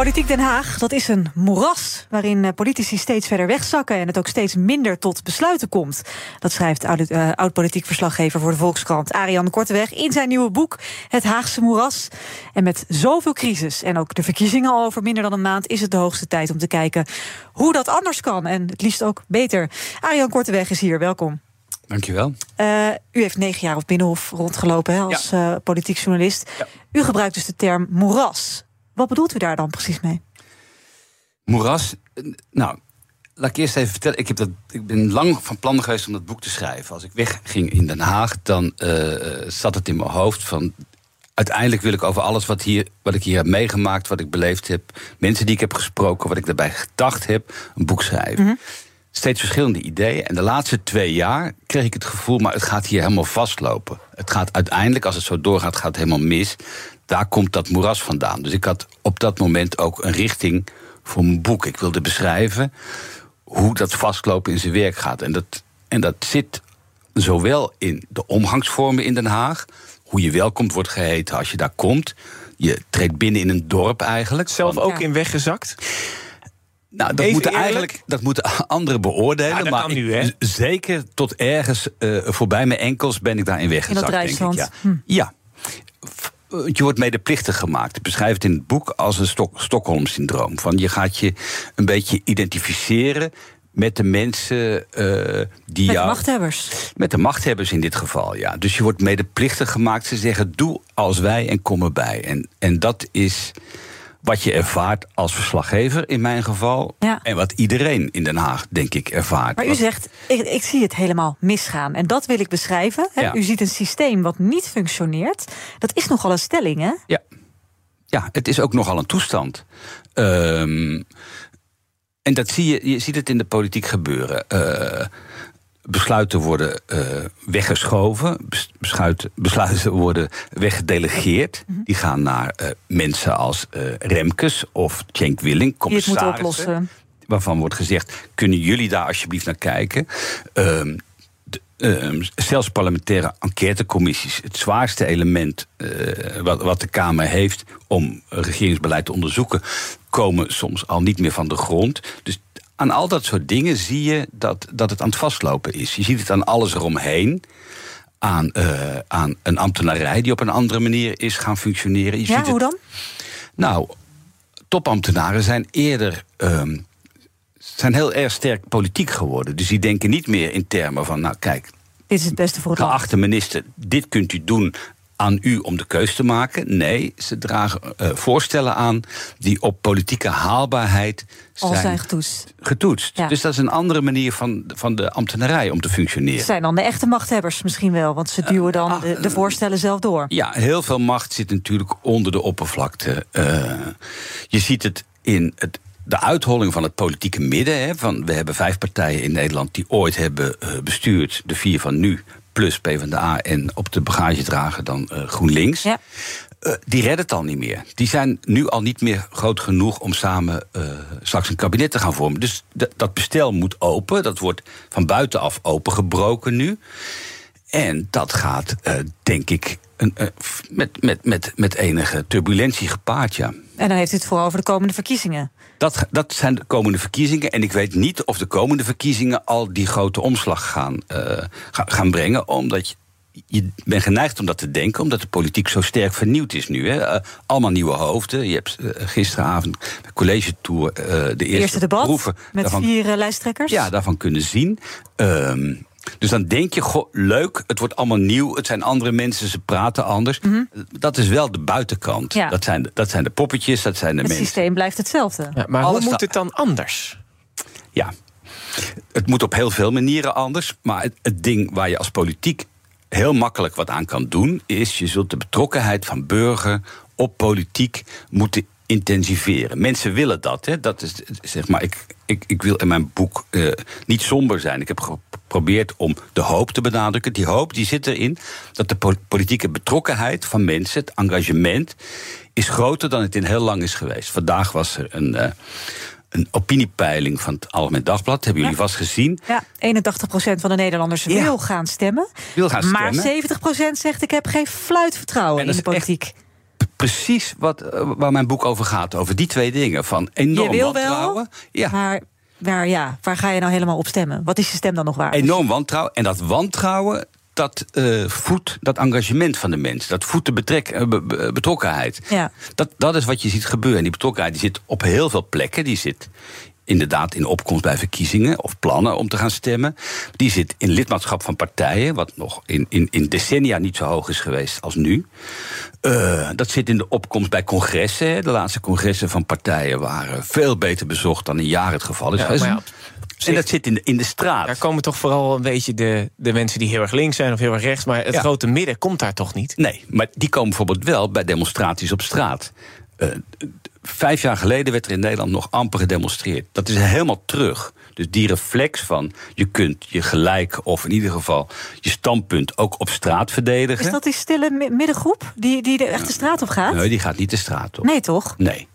Politiek Den Haag, dat is een moeras waarin eh, politici steeds verder wegzakken en het ook steeds minder tot besluiten komt. Dat schrijft eh, oud-politiek verslaggever voor de Volkskrant Ariane Korteweg in zijn nieuwe boek Het Haagse moeras. En met zoveel crisis en ook de verkiezingen al over minder dan een maand is het de hoogste tijd om te kijken hoe dat anders kan en het liefst ook beter. Ariane Korteweg is hier, welkom. Dankjewel. Uh, u heeft negen jaar op Binnenhof rondgelopen hè, als ja. uh, politiek journalist. Ja. U gebruikt dus de term moeras. Wat bedoelt u daar dan precies mee? Moeras, nou, laat ik eerst even vertellen. Ik, heb dat, ik ben lang van plan geweest om dat boek te schrijven. Als ik wegging in Den Haag, dan uh, zat het in mijn hoofd van... Uiteindelijk wil ik over alles wat, hier, wat ik hier heb meegemaakt, wat ik beleefd heb... mensen die ik heb gesproken, wat ik daarbij gedacht heb, een boek schrijven. Mhm. Mm -hmm. Steeds verschillende ideeën. En de laatste twee jaar kreeg ik het gevoel, maar het gaat hier helemaal vastlopen. Het gaat uiteindelijk, als het zo doorgaat, gaat het helemaal mis. Daar komt dat moeras vandaan. Dus ik had op dat moment ook een richting voor mijn boek. Ik wilde beschrijven hoe dat vastlopen in zijn werk gaat. En dat, en dat zit zowel in de omgangsvormen in Den Haag, hoe je welkom wordt geheten als je daar komt. Je treedt binnen in een dorp eigenlijk. Zelf ook in weggezakt? Nou, dat moeten eigenlijk dat moeten anderen beoordelen. Ja, maar nu, zeker tot ergens uh, voorbij mijn enkels ben ik daarin weggezakt. In dat denk ik. Ja. Hm. ja. Je wordt medeplichtig gemaakt. Ik beschrijf het in het boek als een Stok Stockholm-syndroom. Van je gaat je een beetje identificeren met de mensen uh, die met jou... de machthebbers. Met de machthebbers in dit geval, ja. Dus je wordt medeplichtig gemaakt. Ze zeggen, doe als wij en kom erbij. En, en dat is wat je ervaart als verslaggever in mijn geval. Ja. En wat iedereen in Den Haag, denk ik, ervaart. Maar u zegt, ik, ik zie het helemaal misgaan. En dat wil ik beschrijven. Hè? Ja. U ziet een systeem wat niet functioneert. Dat is nogal een stelling, hè? Ja, ja het is ook nogal een toestand. Um, en dat zie je, je ziet het in de politiek gebeuren. Uh, besluiten worden uh, weggeschoven, besluiten, besluiten worden weggedelegeerd. Mm -hmm. Die gaan naar uh, mensen als uh, Remkes of Cenk Willing, commissarissen. Waarvan wordt gezegd, kunnen jullie daar alsjeblieft naar kijken? Uh, de, uh, zelfs parlementaire enquêtecommissies, het zwaarste element wat, wat de Kamer heeft om regeringsbeleid te onderzoeken, komen soms al niet meer van de grond. Dus aan al dat soort dingen zie je dat, dat het aan het vastlopen is. Je ziet het aan alles eromheen. Aan, uh, aan een ambtenarij die op een andere manier is gaan functioneren. Je ja, ziet hoe het, dan? Nou, topambtenaren zijn eerder. Um, zijn heel erg sterk politiek geworden. Dus die denken niet meer in termen van. Nou, kijk. Dit is het beste voor het. Geachte minister, dit kunt u doen aan u om de keus te maken. Nee, ze dragen uh, voorstellen aan die op politieke haalbaarheid zijn, getoetst. getoetst. Ja. Dus dat is een andere manier van, van de ambtenarij om te functioneren. Ze zijn dan de echte machthebbers misschien wel, want ze duwen dan uh, de, de, voorstellen zelf door. Ja, heel veel macht zit natuurlijk onder de oppervlakte. Je ziet het in het de uitholling van het politieke midden. Hè, van, we hebben vijf partijen in Nederland die ooit hebben bestuurd. De vier van nu, plus PvdA en op de bagage dragen dan uh, GroenLinks. Ja. Uh, die redden het al niet meer. Die zijn nu al niet meer groot genoeg om samen uh, straks een kabinet te gaan vormen. Dus dat bestel moet open. Dat wordt van buitenaf opengebroken nu. En dat gaat, denk ik, een, met, met, met, met enige turbulentie gepaard, ja. En dan heeft u het vooral over de komende verkiezingen. Dat, dat zijn de komende verkiezingen. En ik weet niet of de komende verkiezingen al die grote omslag gaan, uh, gaan brengen. Omdat je, je bent geneigd om dat te denken, omdat de politiek zo sterk vernieuwd is nu. Hè. Uh, allemaal nieuwe hoofden. Je hebt uh, gisteravond de college tour de eerste, eerste debat proeven met daarvan, vier lijsttrekkers. Ja, daarvan kunnen zien. Um, dus dan denk je, goh, leuk, het wordt allemaal nieuw, het zijn andere mensen, ze praten anders. Mhm. Mm -hmm. Dat is wel de buitenkant. Ja. Dat, zijn de, dat zijn de poppetjes, dat zijn de het mensen. Het systeem blijft hetzelfde. Ja, maar Alles hoe moet het dan anders? Ja, het moet op heel veel manieren anders. Maar het, het ding waar je als politiek heel makkelijk wat aan kan doen, is je zult de betrokkenheid van burger op politiek moeten intensiveren. Mensen willen dat. Hè? dat is, zeg maar, ik, ik, ik wil in mijn boek uh, niet somber zijn. Ik heb geprobeerd om de hoop te benadrukken. Die hoop die zit erin dat de politieke betrokkenheid van mensen, het engagement, is groter dan het in heel lang is geweest. Vandaag was er een. Uh, een opiniepeiling van het Algemeen Dagblad. Hebben jullie vast gezien? Ja, 81% van de Nederlanders wil gaan stemmen. Wil gaan maar stemmen. 70% zegt ik heb geen fluitvertrouwen in de politiek. Precies wat, eh, waar mijn boek over gaat. Over die twee dingen. Van enorm je wil wantrouwen. Wel, ja. Maar waar, ja, waar ga je nou helemaal op stemmen? Wat is je stem dan nog waard? Enorm wantrouwen. En dat wantrouwen, dat uh, voedt dat engagement van de mens. Dat voedt de betrek, uh, betrokkenheid. Ja. Dat, dat is wat je ziet gebeuren. En die betrokkenheid die zit op heel veel plekken. Die zit inderdaad in opkomst bij verkiezingen of plannen om te gaan stemmen. Die zit in lidmaatschap van partijen, wat nog in, in, in decennia niet zo hoog is geweest als nu. Uh, dat zit in de opkomst bij congressen. De laatste congressen van partijen waren veel beter bezocht dan in jaren het geval is. Ja, en dat zit in de, in de straat. Daar komen toch vooral een beetje de, de mensen die heel erg links zijn of heel erg rechts. Maar het grote midden komt daar toch niet? Nee, maar die komen bijvoorbeeld wel bij demonstraties op straat. Uh, vijf jaar geleden werd er in Nederland nog amper gedemonstreerd. Dat is helemaal terug. Dus die reflex van je kunt je gelijk of in ieder geval je standpunt ook op straat verdedigen. Is dat die stille middengroep die, die echt de straat op gaat? Nee, die gaat niet de straat op. Nee, toch? Nee.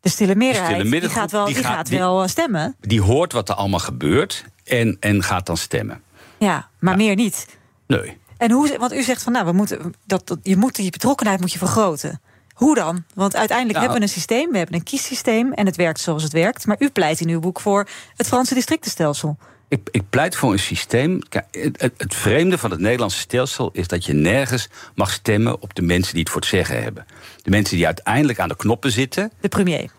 De stille meerderheid, die, gaat wel, die, gaat, wel eh, stemmen. Die hoort wat er allemaal gebeurt en, en gaat dan stemmen. Ja, maar meer niet. Nee. En hoe, want u zegt van nou, we moeten, dat, dat, je moet die betrokkenheid moet je vergroten. Hoe dan? Want uiteindelijk nou. hebben we een systeem, we hebben een kiessysteem en het werkt zoals het werkt. Maar u pleit in uw boek voor het Franse districtenstelsel. Ik, ik pleit voor een systeem. Het, het, het, vreemde van het Nederlandse stelsel is dat je nergens mag stemmen op de mensen die het voor het zeggen hebben. De mensen die uiteindelijk aan de knoppen zitten. De premier.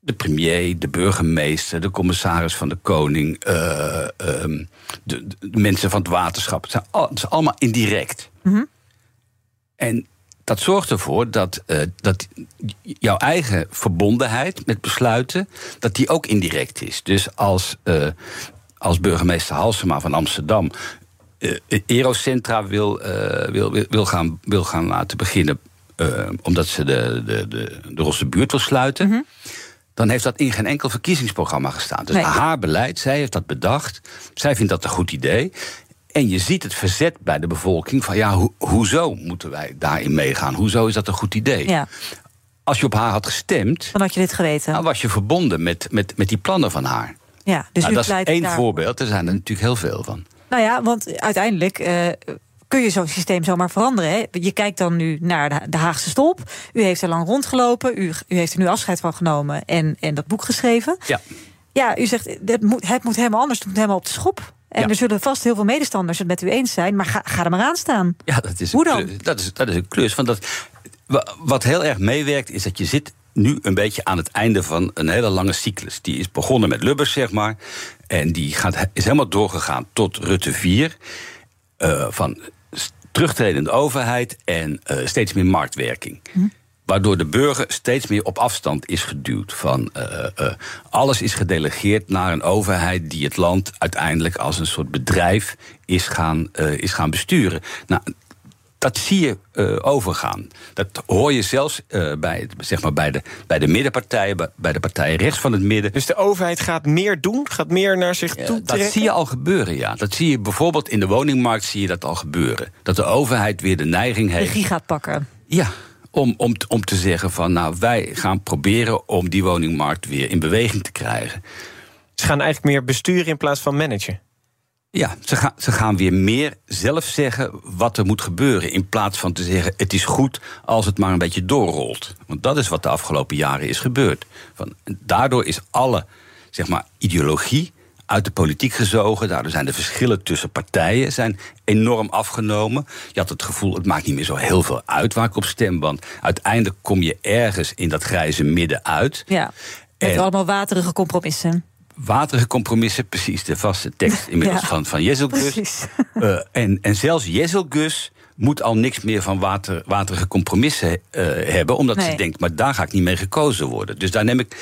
De premier, de burgemeester, de commissaris van de koning, uh, uh, de, de, mensen van het waterschap. Het, zijn al, het is allemaal indirect. Mm -hmm. En dat zorgt ervoor dat, uh, dat jouw eigen verbondenheid met besluiten... dat die ook indirect is. Dus als, uh, als burgemeester Halsema van Amsterdam... Uh, Aerocentra wil, wil, wil, wil, gaan, wil gaan laten beginnen... omdat ze de, de, de, de Rosse buurt wil sluiten... Mm -hmm. dan heeft dat in geen enkel verkiezingsprogramma gestaan. Dus Nee. haar beleid, zij heeft dat bedacht. Zij vindt dat een goed idee. En je ziet het verzet bij de bevolking van ja, ho hoezo moeten wij daarin meegaan? Hoezo is dat een goed idee? Ja, Als je op haar had gestemd, dan had je dit geweten. dan was je verbonden met, met, met die plannen van haar. ja, dus Nou, dat is één daar- voorbeeld, er zijn er natuurlijk heel veel van. Nou ja, want uiteindelijk eh, kun je zo'n systeem zomaar veranderen. Hè? Je kijkt dan nu naar de, Haagse stolp. U heeft er lang rondgelopen. U, u heeft er nu afscheid van genomen en, en dat boek geschreven. Ja. Ja, u zegt het moet, het moet helemaal anders. Het moet helemaal op de schop. En Ja. er zullen vast heel veel medestanders het met u eens zijn. Maar ga, ga er maar aan staan. Ja, dat is Hoe dan? klus. Dat is, dat is een klus. Want dat, wa- wat heel erg meewerkt, is dat je zit nu een beetje aan het einde van een hele lange cyclus. Die is begonnen met Lubbers, zeg maar. En die gaat, is helemaal doorgegaan tot Rutte 4. eh, van terugtredende overheid en eh, steeds meer marktwerking. Waardoor de burger steeds meer op afstand is geduwd. Van, eh, eh, alles is gedelegeerd naar een overheid die het land uiteindelijk als een soort bedrijf is gaan, eh, is gaan besturen. Nou, dat zie je eh, overgaan. Dat hoor je zelfs eh, bij, zeg maar bij, de, bij de middenpartijen, bij, bij de partijen rechts van het midden. Dus de overheid gaat meer doen, gaat meer naar zich toe dat trekken? zie je al gebeuren, ja. Dat zie je bijvoorbeeld in de woningmarkt zie je dat al gebeuren. Dat de overheid weer de neiging heeft. Regie gaat pakken. Ja, om, om, om te zeggen van nou, wij gaan proberen om die woningmarkt weer in beweging te krijgen. Ze gaan eigenlijk meer besturen in plaats van managen. Ja, ze, gaan ze gaan weer meer zelf zeggen wat er moet gebeuren. In plaats van te zeggen: het is goed als het maar een beetje doorrolt. Want dat is wat de afgelopen jaren is gebeurd. Van, daardoor is alle zeg maar, ideologie uit de politiek gezogen. Daardoor zijn de verschillen tussen partijen zijn enorm afgenomen. Je had het gevoel, het maakt niet meer zo heel veel uit waar ik op stem. Want uiteindelijk kom je ergens in dat grijze midden uit. Ja. Met En- allemaal waterige compromissen. Waterige compromissen, precies de vaste tekst inmiddels Ja. van, van Jezelgus. Precies. Eh, en, en zelfs Jezelgus moet al niks meer van water, waterige compromissen eh, hebben, omdat Nee. ze denkt, maar daar ga ik niet mee gekozen worden. Dus daar neem ik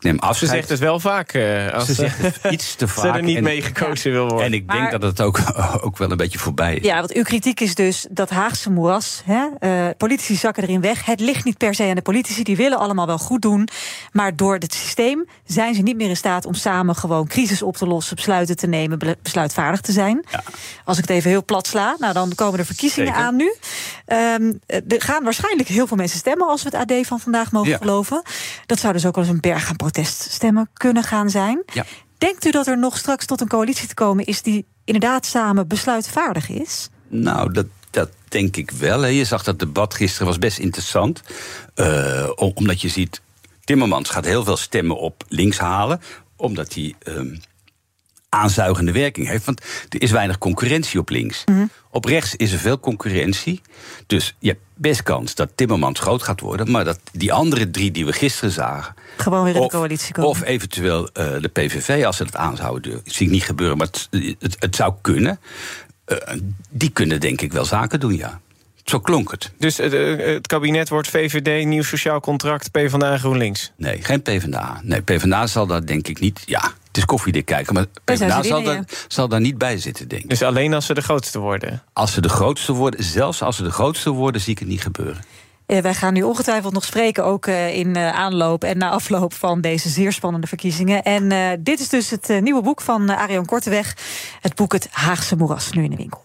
neem afscheid. Ze zegt het wel vaak. Uh, als ze zegt het iets te vaak. Ze er niet mee gekozen wil worden. En ik denk dat het ook, ook wel een beetje voorbij is. Ja, want uw kritiek is dus dat Haagse moeras. Hè, uh, politici zakken erin weg. Het ligt niet per se aan de politici. Die willen allemaal wel goed doen. Maar door het systeem zijn ze niet meer in staat om samen gewoon crisis op te lossen, besluiten te nemen, besluitvaardig te zijn. Ja. Als ik het even heel plat sla, nou dan komen er verkiezingen aan nu. Um, er gaan waarschijnlijk heel veel mensen stemmen als we het AD van vandaag mogen ja. geloven. Dat zou dus ook wel eens een berg aan proteststemmen kunnen gaan zijn. Ja. Denkt u dat er nog straks tot een coalitie te komen is die inderdaad samen besluitvaardig is? Nou, dat, dat denk ik wel. Hè. Je zag dat debat gisteren was best interessant. Uh, omdat je ziet, Timmermans gaat heel veel stemmen op links halen. Omdat hij um, aanzuigende werking heeft. Want er is weinig concurrentie op links. Mm -hmm. Op rechts is er veel concurrentie. Dus je hebt best kans dat Timmermans groot gaat worden. Maar dat die andere drie die we gisteren zagen. Gewoon weer in de coalitie komen. Of eventueel uh, de PVV, als ze het aan zouden doen. Dat zie ik niet gebeuren, maar het, het, het zou kunnen. Uh, die kunnen denk ik wel zaken doen, ja. Zo klonk het. Dus het, het kabinet wordt VVD, nieuw sociaal contract, PvdA GroenLinks? Nee, geen PvdA. Nee, PvdA zal dat denk ik niet. Ja, het is koffiedik kijken, maar PvdA zal, daar, zal daar niet bij zitten, denk ik. Dus alleen als ze de grootste worden? Als ze de grootste worden, zelfs als ze de grootste worden, zie ik het niet gebeuren. Uh, wij gaan nu ongetwijfeld nog spreken, ook uh, in uh, aanloop en na afloop van deze zeer spannende verkiezingen. En dit is dus het nieuwe boek van Arion Korteweg. Het boek Het Haagse Moeras, nu in de winkel.